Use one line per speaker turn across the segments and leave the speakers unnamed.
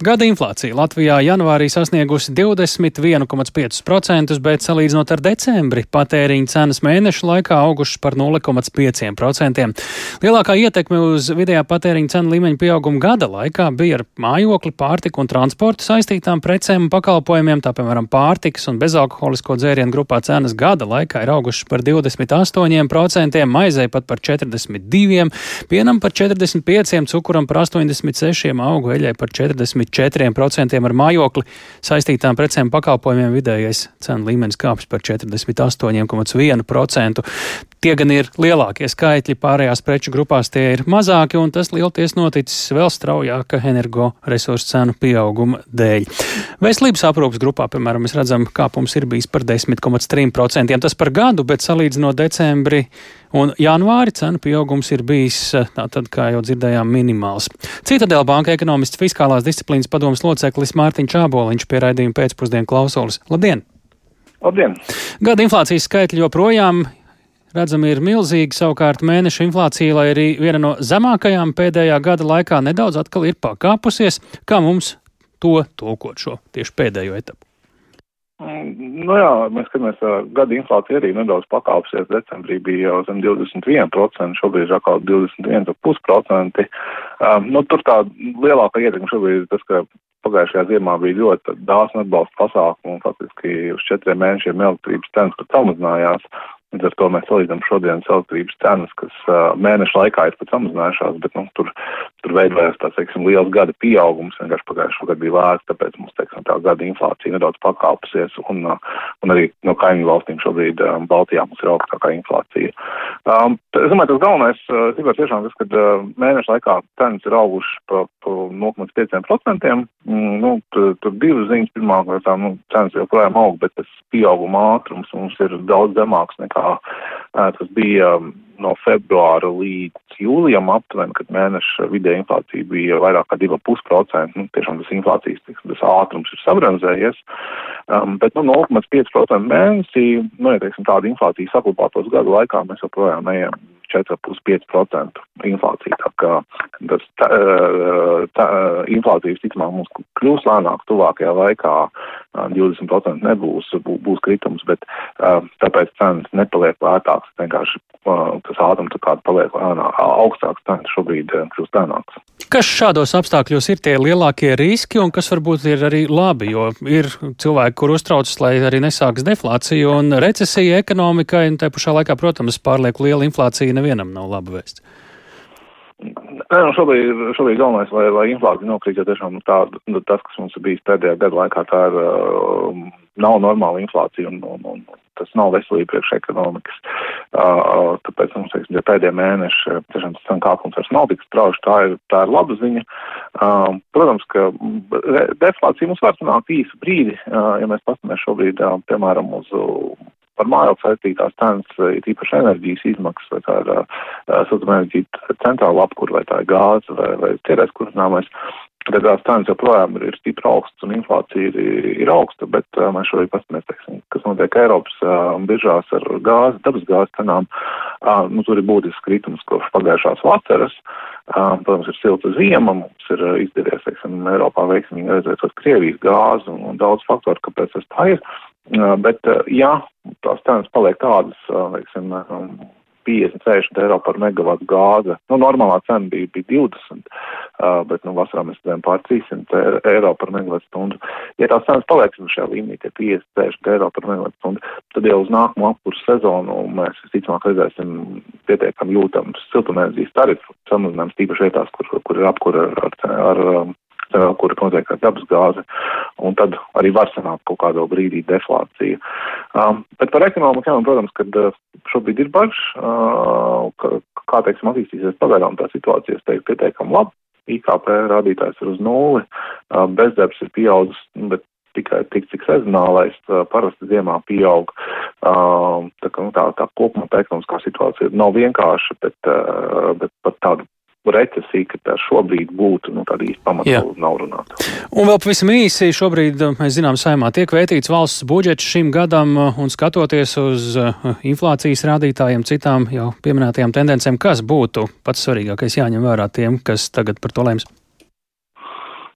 Gada inflācija Latvijā janvārī sasniegusi 21,5%, bet salīdzinot ar decembri patēriņa cenas mēnešu laikā augušas par 0,5%. Lielākā ietekme uz vidējā patēriņa cenu līmeņa pieaugumu gada laikā bija ar mājokli, pārtiku un transportu saistītām precēm un pakalpojumiem, tā piemēram pārtikas un bezalkoholisko dzērienu grupā cenas gada laikā ir augušas par 28%, maizei pat par 42%, pienam par 45%, cukuram par 86%, augu eļai par 40%. 4% ar mājokli saistītām precēm pakalpojumiem vidējais cenu līmenis kāpjas par 48,1%. Tie gan ir lielākie skaitļi, pārējās preču grupās tie ir mazāki, un tas lielties noticis vēl straujāka energoresursu cenu pieauguma dēļ. Veselības aprūpas grupā, piemēram, mēs redzam, kāpums ir bijis par 10,3%. Tas par gadu, bet salīdzinot decembri un janvāri cenu pieaugums ir bijis, tātad, kā jau dzirdējām, minimāls. Citadēļ banka ekonomists fiskālās disciplīnas padomas loceklis Mārtiņš Čāboliņš pie raidījuma pēcpusdienu klausulis. Labdien!
Labdien!
Gada inflācijas skaitļi joprojām redzami ir milzīgi. Savukārt mēneša inflācija, lai arī viena no zemākajām pēdējā gada laikā, nedaudz atkal ir pakāpusies. Kā mums to tulkot šo tieši pēdējo etapu?
Nu jā, mēs skatāmies, gada inflācija arī nedaudz pakāpsies. Decembrī bija jau zem 21%, šobrīd ir atkal 21,5%. Um, nu, tur tā lielākā ietekme šobrīd ir tas, ka pagājušajā ziemā bija ļoti dāsna atbalsta pasākumu un faktiski uz četriem mēnešiem elektrības cenas pat samazinājās. Līdz ar to mēs salīdzinām šodienas elektrības cenas, kas uh, mēneša laikā ir pat samazinājušās, bet nu, tur, tur veidojās tāds, teiksim, liels gada pieaugums. Vienkārši pagājušā gada bija lēts, tāpēc mums, teiksim, tā gada inflācija nedaudz pakāpusies, un, uh, un arī no kaimiņu valstīm šobrīd um, Baltijā mums ir augstākā inflācija. Um, es domāju, tas galvenais, uh, ir tiešām tas, ka uh, mēneša laikā cenas ir augušas pa, pa 0,5%. Mm, nu, tur, tur divas ziņas. Pirmā, ka tā, nu, cenas joprojām aug, bet tas pieauguma ātrums mums ir daudz zemāks nekā. Tas bija no februāra līdz jūlijam aptuveni, kad mēneša vidēja inflācija bija vairāk kā 2,5%. Nu, tiešām tas inflācijas tas ātrums ir sabranzējies. Um, bet nu, 0,5% mēnesī, nu, ja teiksim, tāda inflācija saglabātos gadu laikā, mēs joprojām ejam 4,5% inflācija. Tā kā tas tā, tā, inflācija visticamāk mums kļūs lēnāk tuvākajā laikā, 20% nebūs, būs kritums, bet tāpēc cenas nepaliek lētākas, vienkārši tas ātrums tā kā paliek augstāks, cenas šobrīd kļūst lēnāks.
Kas šādos apstākļos ir tie lielākie riski un kas varbūt ir arī labi, jo ir cilvēki, kur uztraucas, lai arī nesāks deflācija un recesija ekonomikai, un te pašā laikā, protams, pārlieku liela inflācija nevienam nav laba vēsts.
Nē, nu šobrīd, šobrīd galvenais, lai, lai inflācija nokrīt, jo tiešām tā, nu, tas, kas mums ir bijis pēdējā gada laikā, tā ir, uh, nav normāla inflācija un, un, un tas nav veselīgi priekš ekonomikas. Uh, tāpēc, mums, teiksim, ja pēdējie mēneši, tiešām tas cenu kāpums vairs nav tik strauši, tā ir, tā ir laba ziņa. Uh, protams, ka deflācija mums var sanākt īsu brīdi, uh, ja mēs paskatāmies šobrīd, uh, piemēram, uz par mājokli saistītās cenas, ir īpaši enerģijas izmaksas, vai tā ir siltumenerģija centrāla apkur, vai tā ir gāze vai, vai cerēs kurināmais. Tad tās cenas joprojām ir, ir stipri augstas un inflācija ir, ir augsta, bet uh, mēs šobrīd paskatāmies, teiksim, kas notiek Eiropas uh, biržās ar gāzi, dabas gāzes cenām. Uh, nu, tur ir būtisks kritums kopš pagājušās vasaras. Uh, protams, ir silta ziema, mums ir izdevies, teiksim, Eiropā veiksmīgi aizvietot Krievijas gāzi un, un daudz faktoru, kāpēc tas tā ir. Uh, bet, ja tās cenas paliek tādas, teiksim, um, 50, 60 eiro par megavatu gāze. Nu, normālā cena bija, bija 20, uh, bet, nu, vasarā mēs redzējām pār 300 eiro par megavatu stundu. Ja tās cenas palieksim šajā līmenī, tie 50, 60 eiro par megavatu stundu, tad jau uz nākamo apkursu sezonu mēs visticamāk redzēsim pietiekami jūtams siltumēnerģijas tarifu samazinājums tīpaši vietās, kur, kur ir apkura ar, ar, ar, ar kur notiek ar dabas gāzi, un tad arī var sanākt kaut kādā brīdī deflācija. Um, bet par ekonomiku, jā, protams, kad uh, šobrīd ir bažas, uh, ka, kā, teiksim, attīstīsies pagaidām tā situācija, es teiktu, pietiekam labi. IKP rādītājs ir uz nulli, uh, bezdarbs ir pieaudzis, bet tikai tik, cik sezonālais uh, parasti ziemā pieaug. Uh, tā, kā, nu, tā, tā kopumā ekonomiskā situācija nav vienkārša, bet, uh, bet pat tāda recesija, ka tā šobrīd būtu, nu, tāda īsta pamata nav runāta.
Un vēl pavisam īsi, šobrīd, mēs zinām, saimā tiek veitīts valsts budžets šim gadam, un skatoties uz uh, inflācijas rādītājiem, citām jau pieminētajām tendencēm, kas būtu pats svarīgākais jāņem vērā tiem, kas tagad par to lems?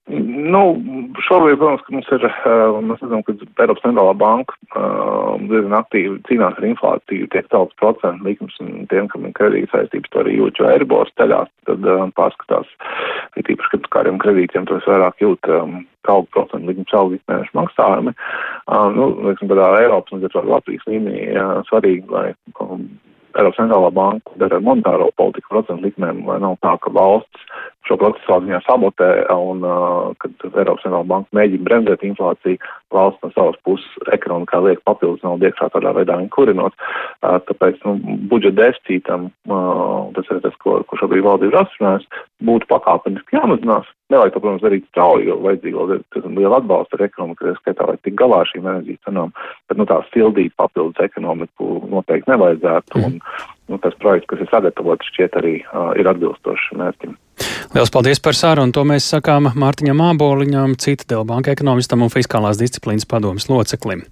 Nu, šobrīd, protams, ka mums ir, uh, mēs redzam, ka Eiropas centrālā banka uh, diezgan aktīvi cīnās ar inflāciju, tiek celtas procentu likums, un tiem, kam ir kredīta saistības, to arī jūt, jo Eiribors ceļās, tad uh, pārskatās, ir tīpaši, ka kādiem kredītiem tos vairāk jūt kaldu procentu likums augi mēnešu maksājumi. Nu, liksim, tādā Eiropas un Latvijas līmenī svarīgi, lai um, Eiropas centrālā banka dara monetāro politiku procentu likmēm, lai nav tā, ka valsts šo procesu savā ziņā sabotē un, kad Eiropas centrālā banka mēģina bremzēt inflāciju, valsts no savas puses ekonomikā liek papildus naudu iekšā tādā veidā viņa kurinot. Tāpēc, nu, budžeta deficītam, tas ir tas, ko, ko šobrīd valdība ir atrunājusi, būtu pakāpeniski jāmazinās. Nevajag to, protams, darīt strauji, jo vajadzīga liela atbalsta ar ekonomiku, tā skaitā, lai tik galā šīm enerģijas cenām, bet, nu, tā sildīt papildus ekonomiku noteikti nevajadzētu. Un, nu, tas projekts, kas ir sagatavots, šķiet arī uh, ir atbilstošs mērķim.
Lielas paldies par sarunu. To mēs sakām Mārtiņam Māboliņam, cita Dēlbanka ekonomistam un fiskālās disciplīnas padomas loceklim.